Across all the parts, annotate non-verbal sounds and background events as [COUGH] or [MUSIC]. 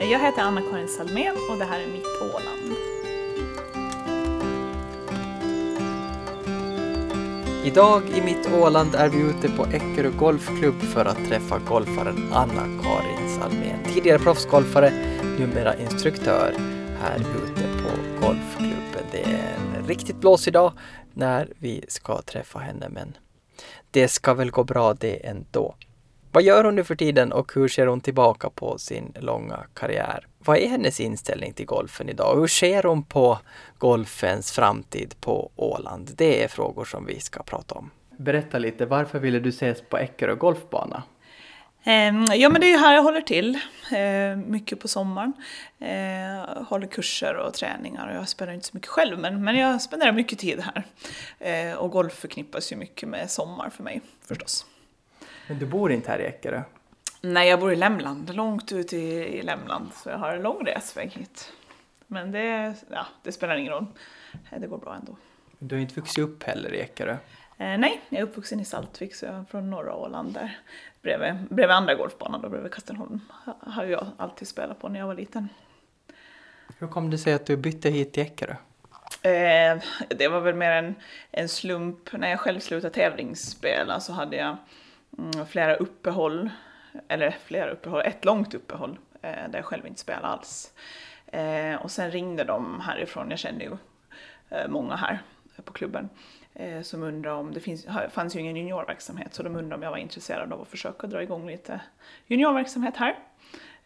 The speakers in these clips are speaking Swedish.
Jag heter Anna-Karin Salmén och det här är Mitt Åland. Idag i Mitt Åland är vi ute på Eckerö Golfklubb för att träffa golfaren Anna-Karin Salmén. Tidigare proffsgolfare, numera instruktör här ute på golfklubben. Det är en riktigt blåsig dag när vi ska träffa henne men det ska väl gå bra det ändå. Vad gör hon nu för tiden och hur ser hon tillbaka på sin långa karriär? Vad är hennes inställning till golfen idag? Hur ser hon på golfens framtid på Åland? Det är frågor som vi ska prata om. Berätta lite, varför ville du ses på Eckerö golfbana? Ehm, ja, men det är ju här jag håller till. Ehm, mycket på sommaren. Ehm, håller kurser och träningar. Jag spelar inte så mycket själv, men, men jag spenderar mycket tid här. Och golf förknippas ju mycket med sommar för mig förstås. Men du bor inte här i Eckerö? Nej, jag bor i Lämland, långt ute i, Lämland, så jag har en lång resväg hit. Men det, ja, det spelar ingen roll, det går bra ändå. Du har inte vuxit upp heller i Eckerö? Eh, nej, jag är uppvuxen i Saltvik, så jag är från norra Åland där. Bredvid, bredvid andra golfbanan, då bredvid Kastelholm, har jag alltid spelat på när jag var liten. Hur kom det sig att du bytte hit till Eckerö? Eh, det var väl mer en, en slump. När jag själv slutade tävlingsspela så hade jag Mm, flera uppehåll, eller flera uppehåll, ett långt uppehåll eh, där jag själv inte spelade alls. Eh, och sen ringde de härifrån, jag känner ju eh, många här på klubben, eh, som undrar om, det finns, fanns ju ingen juniorverksamhet, så de undrade om jag var intresserad av att försöka dra igång lite juniorverksamhet här.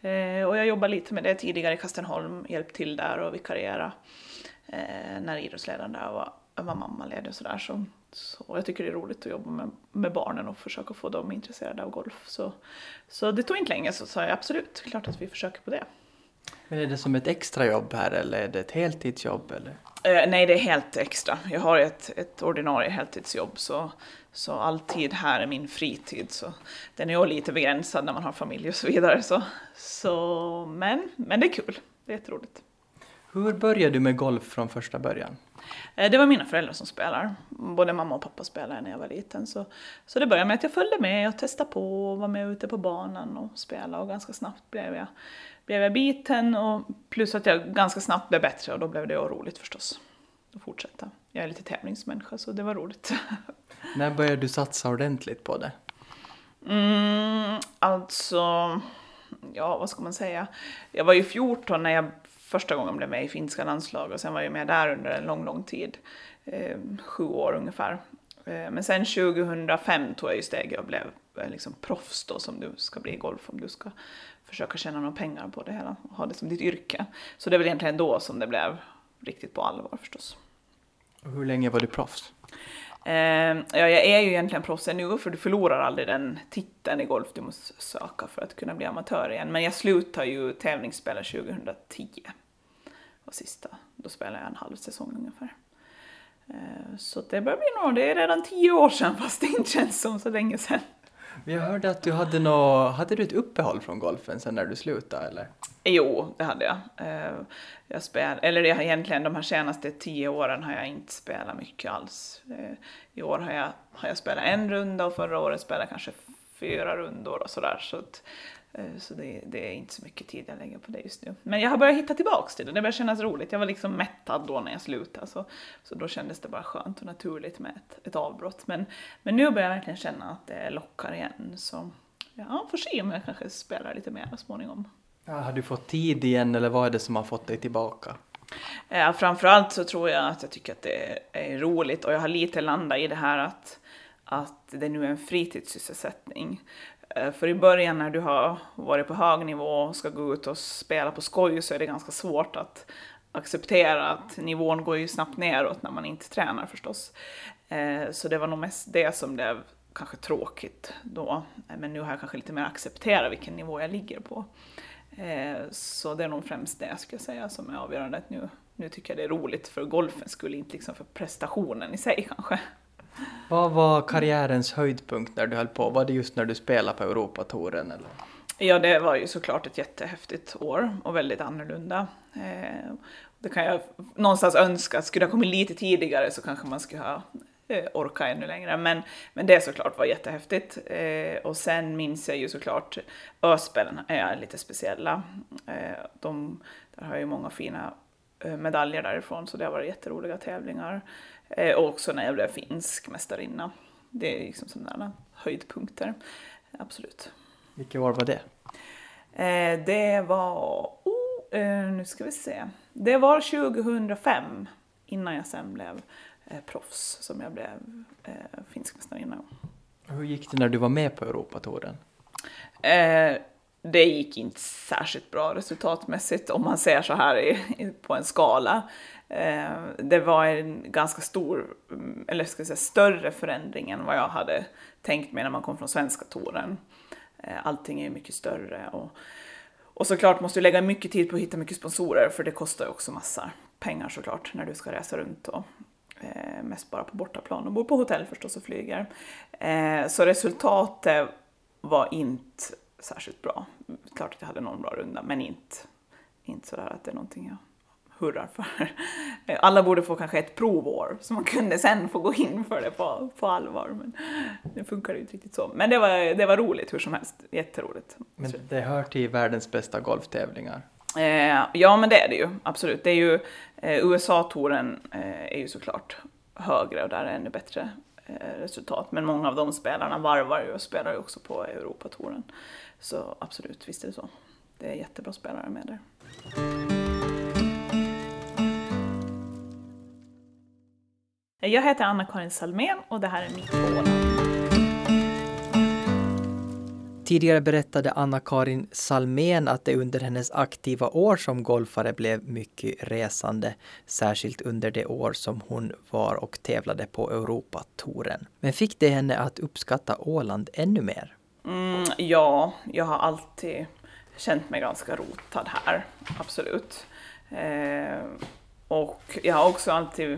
Eh, och jag jobbade lite med det tidigare i Kastenholm, hjälpt till där och vikariera eh, när idrottsledaren där var, var mammaledig och sådär. Så, så jag tycker det är roligt att jobba med, med barnen och försöka få dem intresserade av golf. Så, så det tog inte länge så sa jag absolut, klart att vi försöker på det. Men är det som ett extrajobb här eller är det ett heltidsjobb? Eller? Eh, nej, det är helt extra. Jag har ett, ett ordinarie heltidsjobb så, så all tid här är min fritid. Så den är ju lite begränsad när man har familj och så vidare. Så, så, men, men det är kul. Det är jätteroligt. Hur började du med golf från första början? Eh, det var mina föräldrar som spelar. Både mamma och pappa spelade när jag var liten. Så, så det började med att jag följde med och testade på och var med ute på banan och spelade och ganska snabbt blev jag, blev jag biten och plus att jag ganska snabbt blev bättre och då blev det roligt förstås att fortsätta. Jag är lite tävlingsmänniska så det var roligt. [LAUGHS] När började du satsa ordentligt på det? Mm, alltså, ja vad ska man säga? Jag var ju 14 när jag första gången blev med i finska landslag och sen var jag med där under en lång, lång tid. Eh, sju år ungefär. Eh, men sen 2005 tog jag ju steget och blev eh, liksom proffs då som du ska bli i golf om du ska försöka tjäna några pengar på det hela och ha det som ditt yrke. Så det är väl egentligen då som det blev riktigt på allvar förstås. Hur länge var du proffs? Eh, ja, jag är ju egentligen proffs nu för du förlorar aldrig den titeln i golf du måste söka för att kunna bli amatör igen. Men jag slutade ju tävlingsspela 2010 var sista. Då spelade jag en halv säsong ungefär. Eh, så det börjar bli nog, det är redan tio år sedan fast det inte känns som så länge sedan. Jag hörde att du hade nå, hade du ett uppehåll från golfen sen när du slutade eller? Jo, det hade jag. Eh, jag spel, eller jag, egentligen de här senaste tio åren har jag inte spelat mycket alls. Eh, I år har jag, har jag spelat en runda och förra året spelade jag kanske fyra rundor och sådär. Så att, så det, det, är inte så mycket tid jag lägger på det just nu. Men jag har börjat hitta tillbaks till det, det börjar kännas roligt. Jag var liksom mättad då när jag slutade, så, så då kändes det bara skönt och naturligt med ett, ett avbrott. Men, men nu börjar jag verkligen känna att det lockar igen. Så ja, får se om jag kanske spelar lite mer småningom. Ja, har du fått tid igen eller vad är det som har fått dig tillbaka? Ja, framförallt så tror jag att jag tycker att det är roligt och jag har lite landat i det här att, att det nu är en fritidssysselsättning. Eh, för i början när du har varit på hög nivå och ska gå ut och spela på skoj så är det ganska svårt att acceptera att nivån går ju snabbt neråt när man inte tränar förstås. Eh, så det var nog mest det som blev kanske tråkigt då. Eh, men nu har jag kanske lite mer accepterat vilken nivå jag ligger på. Så det är nog främst det skulle jag säga som är avgörande. Att nu, nu tycker jag det är roligt för golfen skulle inte liksom för prestationen i sig kanske. Vad var karriärens höjdpunkt när du höll på? Var det just när du spelade på Europatouren eller? Ja, det var ju såklart ett jättehäftigt år och väldigt annorlunda. Eh, det kan jag någonstans önska, skulle jag kommit lite tidigare så kanske man skulle ha eh, orkat ännu längre. Men, men det såklart var jättehäftigt. Eh, och sen minns jag ju såklart Öspelen är lite speciella. De, där har jag ju många fina medaljer därifrån så det har varit jätteroliga tävlingar. Eh, och också när jag blev finsk mästarinna. Det är liksom sådana höjdpunkter. Absolut. Vilket år var det? Eh, det var, oh, eh, nu ska vi se, det var 2005 innan jag sen blev eh, proffs som jag blev eh, finsk mästarinna. Hur gick det när du var med på Europatouren? Det gick inte särskilt bra resultatmässigt om man ser så här i, på en skala. Eh, det var en ganska stor, mm, eller ska jag säga större förändring än vad jag hade tänkt mig när man kom från svenska touren. Eh, allting är mycket större och, och såklart måste du lägga mycket tid på att hitta mycket sponsorer för det kostar ju också massa pengar såklart när du ska resa runt och eh, mest bara på bortaplan och bor på hotell förstås och flyger. Eh, så resultatet var inte särskilt bra. Klart att jag hade någon bra runda men inte, inte sådär att det är någonting jag hurrar för. [LAUGHS] Alla borde få kanske ett provår så man kunde sen få gå in för det på, på allvar. Men det funkar ju inte riktigt så. Men det var, det var roligt hur som helst. Jätteroligt. Men det hör till världens bästa golftävlingar. Eh, ja, men det är det ju. Absolut. Det är ju, eh, USA-touren eh, är ju såklart högre och där är ännu bättre Eh, resultat. Men många av de spelarna varvar ju och spelar ju också på Europatouren. Så absolut, visst är det så. Det är jättebra spelare med där. Jag heter Anna-Karin Salmén och det här är mitt Åland. Tidigare berättade Anna-Karin Salmén att det under hennes aktiva år som golfare blev mycket resande, särskilt under det år som hon var och tävlade på Europatouren. Men fick det henne att uppskatta Åland ännu mer? Mm, ja, jag har alltid känt mig ganska rotad här, absolut. Eh, och jag har också alltid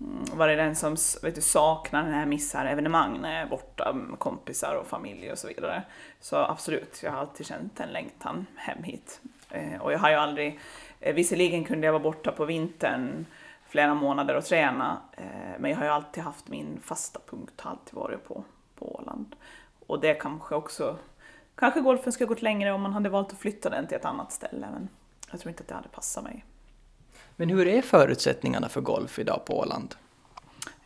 Mm, varit den som vet du, saknar när jag missar evenemang när jag är borta med kompisar och familj och så vidare. Så absolut, jag har alltid känt en längtan hem hit. Eh, och jag har ju aldrig, eh, visserligen kunde jag vara borta på vintern flera månader och träna, eh, men jag har ju alltid haft min fasta punkt, har alltid varit på, på Åland. Och det kanske också, kanske golfen skulle gått längre om man hade valt att flytta den till ett annat ställe, men jag tror inte att det hade passat mig. Men hur är förutsättningarna för golf idag på Åland?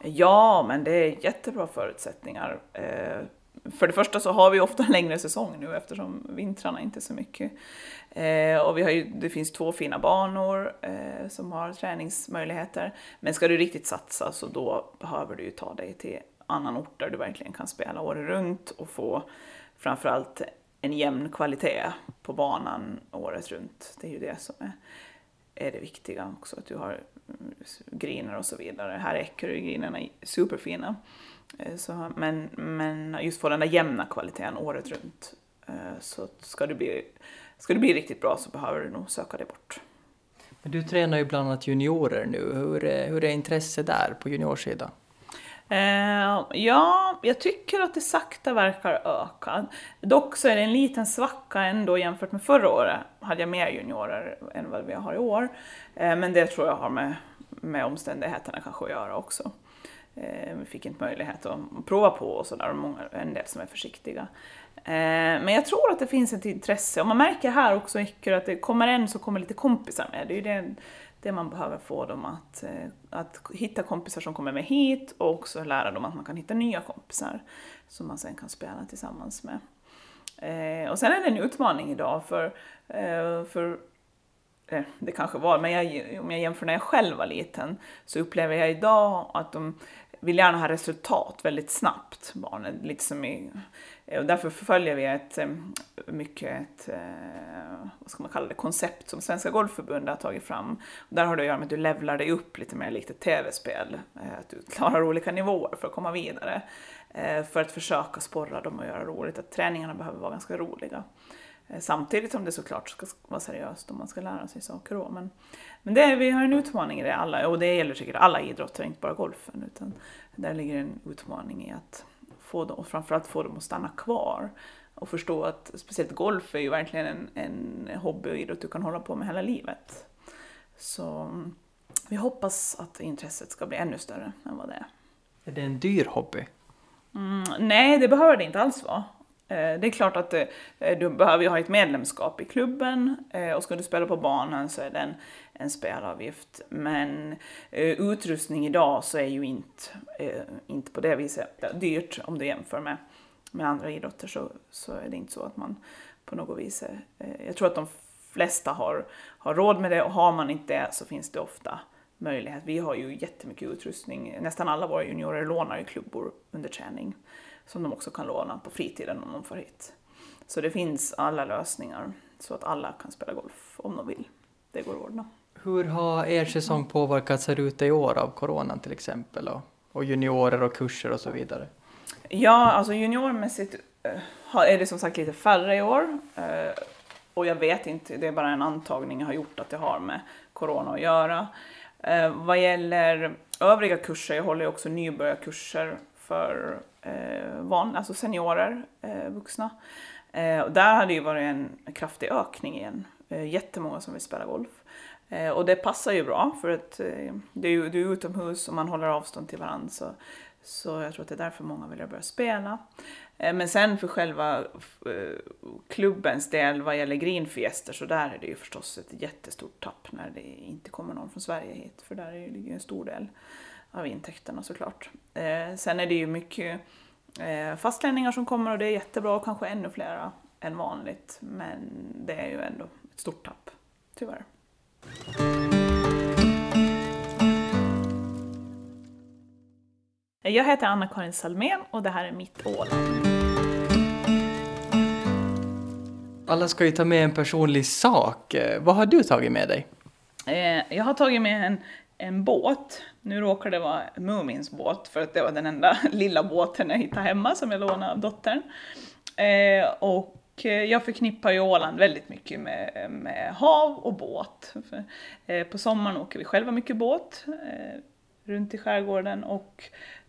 Ja, men det är jättebra förutsättningar. Eh, för det första så har vi ofta en längre säsong nu eftersom vintrarna inte är så mycket. Eh, och vi har ju, det finns två fina banor eh, som har träningsmöjligheter. Men ska du riktigt satsa så då behöver du ju ta dig till annan ort där du verkligen kan spela året runt och få framförallt en jämn kvalitet på banan året runt. Det är ju det som är är det viktiga också, att du har mm, griner och så vidare. Här är Eckerö-grinerna superfina. Eh, så, men, men just få den där jämna kvaliteten året runt. Eh, så ska det, bli, ska det bli riktigt bra så behöver du nog söka dig bort. Men du tränar ju bland annat juniorer nu. Hur är, hur är intresset där på juniorsidan? Eh, ja, jag tycker att det sakta verkar öka. Dock så är det en liten svacka ändå jämfört med förra året. Hade jag mer juniorer än vad vi har i år. Eh, men det tror jag har med, med omständigheterna kanske att göra också. Eh, vi fick inte möjlighet att prova på och sådär, en del som är försiktiga. Eh, men jag tror att det finns ett intresse, och man märker här också att det kommer en så kommer lite kompisar med. Det är ju det det man behöver få dem att, eh, att hitta kompisar som kommer med hit och också lära dem att man kan hitta nya kompisar som man sen kan spela tillsammans med. Eh, och sen är det en utmaning idag för, eh, för eh, det kanske var, men jag, om jag jämför när jag själv var liten så upplever jag idag att de vill gärna ha resultat väldigt snabbt, barnen. Liksom i, eh, och därför förföljer vi ett eh, mycket ett, eh, vad ska man kalla det, koncept som Svenska Golfförbundet har tagit fram. Och där har det att göra med att du levlar dig upp lite mer likt ett tv-spel. Att du klarar olika nivåer för att komma vidare. För att försöka sporra dem att göra roligt. Att träningarna behöver vara ganska roliga. Samtidigt som det såklart ska vara seriöst om man ska lära sig saker då. Men, men det, vi har en utmaning i det alla, och det gäller säkert alla idrotter, inte bara golfen. Utan där ligger en utmaning i att få dem, och framförallt få dem att stanna kvar. Och förstå att speciellt golf är ju verkligen en, en hobby och idrott du kan hålla på med hela livet. Så vi hoppas att intresset ska bli ännu större än vad det är. Är det en dyr hobby? Mm, nej, det behöver det inte alls vara. Eh, det är klart att eh, du behöver ju ha ett medlemskap i klubben eh, och ska du spela på banan så är det en, en spelavgift. Men utrustning idag så är ju inte, inte på det viset dyrt om du jämför med, med andra idrotter så, så är det inte så att man på något vis... är... Jag tror att de flesta har, har råd med det och har man inte det så finns det ofta möjlighet. Vi har ju jättemycket utrustning. Nästan alla våra juniorer lånar ju klubbor under träning som de också kan låna på fritiden om de får hit. Så det finns alla lösningar så att alla kan spela golf om de vill. Det går att ordna. Hur har er säsong påverkats här ute i år av coronan till exempel och, juniorer och kurser och så vidare? Ja, alltså juniormässigt äh, är det som sagt lite färre i år. Äh, och jag vet inte, det är bara en antagning jag har gjort att det har med corona att göra. Äh, vad gäller övriga kurser, jag håller också nybörjarkurser för eh, van, alltså seniorer, eh, vuxna. Eh, och där hade ju varit en kraftig ökning igen. Eh, jättemånga som vill spela golf. Eh, och det passar ju bra för att eh, det är ju det är utomhus och man håller avstånd till varandra. Så, så jag tror att det är därför många vill börja spela. Eh, men sen för själva eh, klubbens del vad gäller greenfiester så där är det ju förstås ett jättestort tapp när det inte kommer någon från Sverige hit. För där är det ju en stor del av intäkterna såklart. Eh, sen är det ju mycket eh, fastlänningar som kommer och det är jättebra och kanske ännu flera än vanligt. Men det är ju ändå ett stort tapp, tyvärr. Jag heter Anna-Karin Salmén och det här är Mitt Åland. Alla ska ju ta med en personlig sak. Vad har du tagit med dig? Eh, jag har tagit med en, en båt. Nu råkar det vara Mumins båt för att det var den enda [LAUGHS] lilla båten jag hittade hemma som jag lånade av dottern. Eh, och eh, jag förknippar ju Åland väldigt mycket med, med hav och båt. För, eh, på sommaren åker vi själva mycket båt eh, runt i skärgården och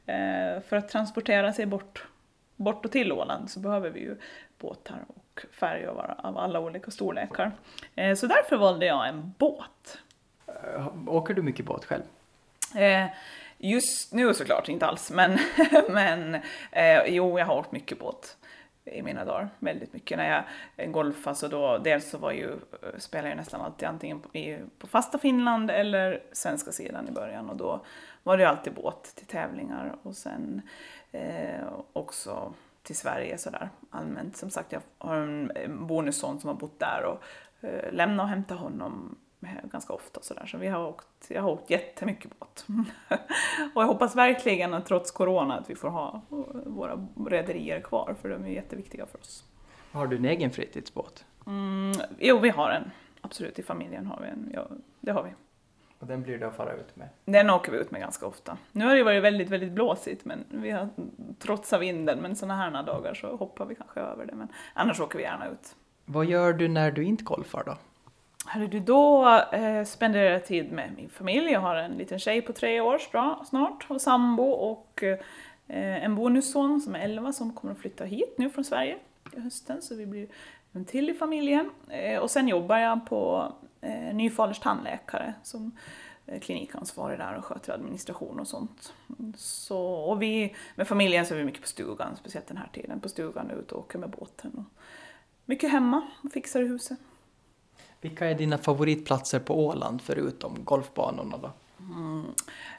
eh, för att transportera sig bort, bort och till Åland så behöver vi ju båtar och färjor av alla olika storlekar. Eh, så därför valde jag en båt. Eh, åker du mycket båt själv? Eh, just nu såklart inte alls, men, [LAUGHS] men eh, jo, jag har åkt mycket båt i mina dagar. Väldigt mycket. När jag golfade så alltså då, dels så var ju, eh, spelade jag nästan alltid antingen på, i, på fasta Finland eller svenska sidan i början och då var det alltid båt till tävlingar och sen eh, också till Sverige sådär allmänt. Som sagt, jag har en bonusson som har bott där och eh, lämna och hämta honom ganska ofta sådär. Så vi har åkt, jag har åkt jättemycket båt. [LAUGHS] och jag hoppas verkligen att trots corona att vi får ha våra rederier kvar för de är jätteviktiga för oss. Har du en egen fritidsbåt? Mm, jo, vi har en. Absolut, i familjen har vi en. Ja, det har vi. Och den blir det att fara ut med? Den åker vi ut med ganska ofta. Nu har det varit väldigt, väldigt blåsigt, men vi har trotsat vinden. Men sådana här dagar så hoppar vi kanske över det. Men annars åker vi gärna ut. Vad gör du när du inte golfar då? Hade du då eh, spenderar jag tid med min familj. Jag har en liten tjej på tre år snart och sambo och eh, en bonusson som är 11 som kommer att flytta hit nu från Sverige i hösten så vi blir en till i familjen. Eh, och sen jobbar jag på eh, Nyfalers tandläkare som eh, klinikansvarig där och sköter administration och sånt. Så, och vi, med familjen så är vi mycket på stugan, speciellt den här tiden, på stugan ute och åker med båten. Och mycket hemma och fixar i huset. Vilka är dina favoritplatser på Åland förutom golfbanorna då? Mm.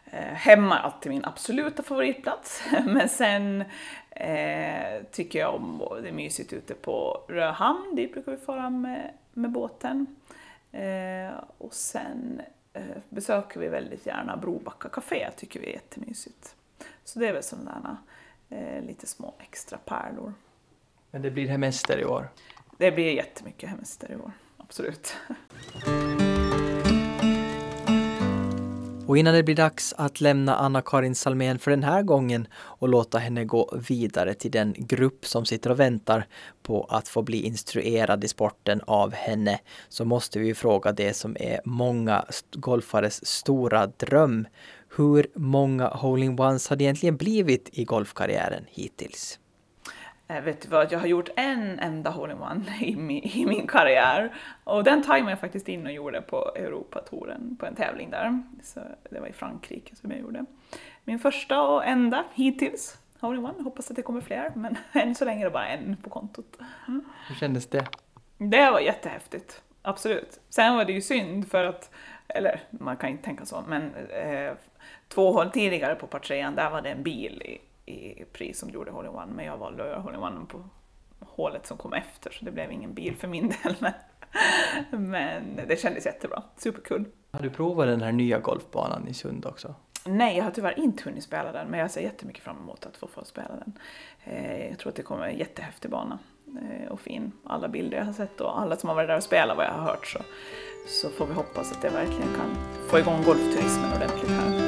Eh, hemma är alltid min absoluta favoritplats, [LAUGHS] men sen eh, tycker jag om, det är mysigt ute på Röhamn, dit brukar vi fara med, med båten. Eh, och sen eh, besöker vi väldigt gärna Brobacka Café, tycker vi är jättemysigt. Så det är väl sådana eh, lite små extra pärlor. Men det blir hemester i år? Det blir jättemycket hemester i år absolut. Och innan det blir dags att lämna Anna-Karin Salmén för den här gången och låta henne gå vidare till den grupp som sitter och väntar på att få bli instruerad i sporten av henne så måste vi fråga det som är många golfares stora dröm. Hur många hole-in-ones har det egentligen blivit i golfkarriären hittills? Eh, vet du vad, jag har gjort en enda hole-in-one [LAUGHS] i min, i min karriär. Och den tajmade jag faktiskt in och gjorde på Europatouren på en tävling där. Så det var i Frankrike som jag gjorde. min första och enda hittills. Hole in one. Hoppas att det kommer fler, men [LAUGHS] än så länge är det bara en på kontot. Hur kändes det? Det var jättehäftigt, absolut. Sen var det ju synd för att, eller man kan inte tänka så, men eh, två hål tidigare på par trean, där var det en bil i, i pris som gjorde hole in one, men jag valde att göra hole in one på hålet som kom efter, så det blev ingen bil för min [LAUGHS] del. Men, men det kändes jättebra, superkul. Har du provat den här nya golfbanan i Sund också? Nej, jag har tyvärr inte hunnit spela den, men jag ser jättemycket fram emot att få, få spela den. Eh, jag tror att det kommer en jättehäftig bana eh, och fin. Alla bilder jag har sett och alla som har varit där och spelat vad jag har hört så, så får vi hoppas att det verkligen kan få igång golfturismen ordentligt här.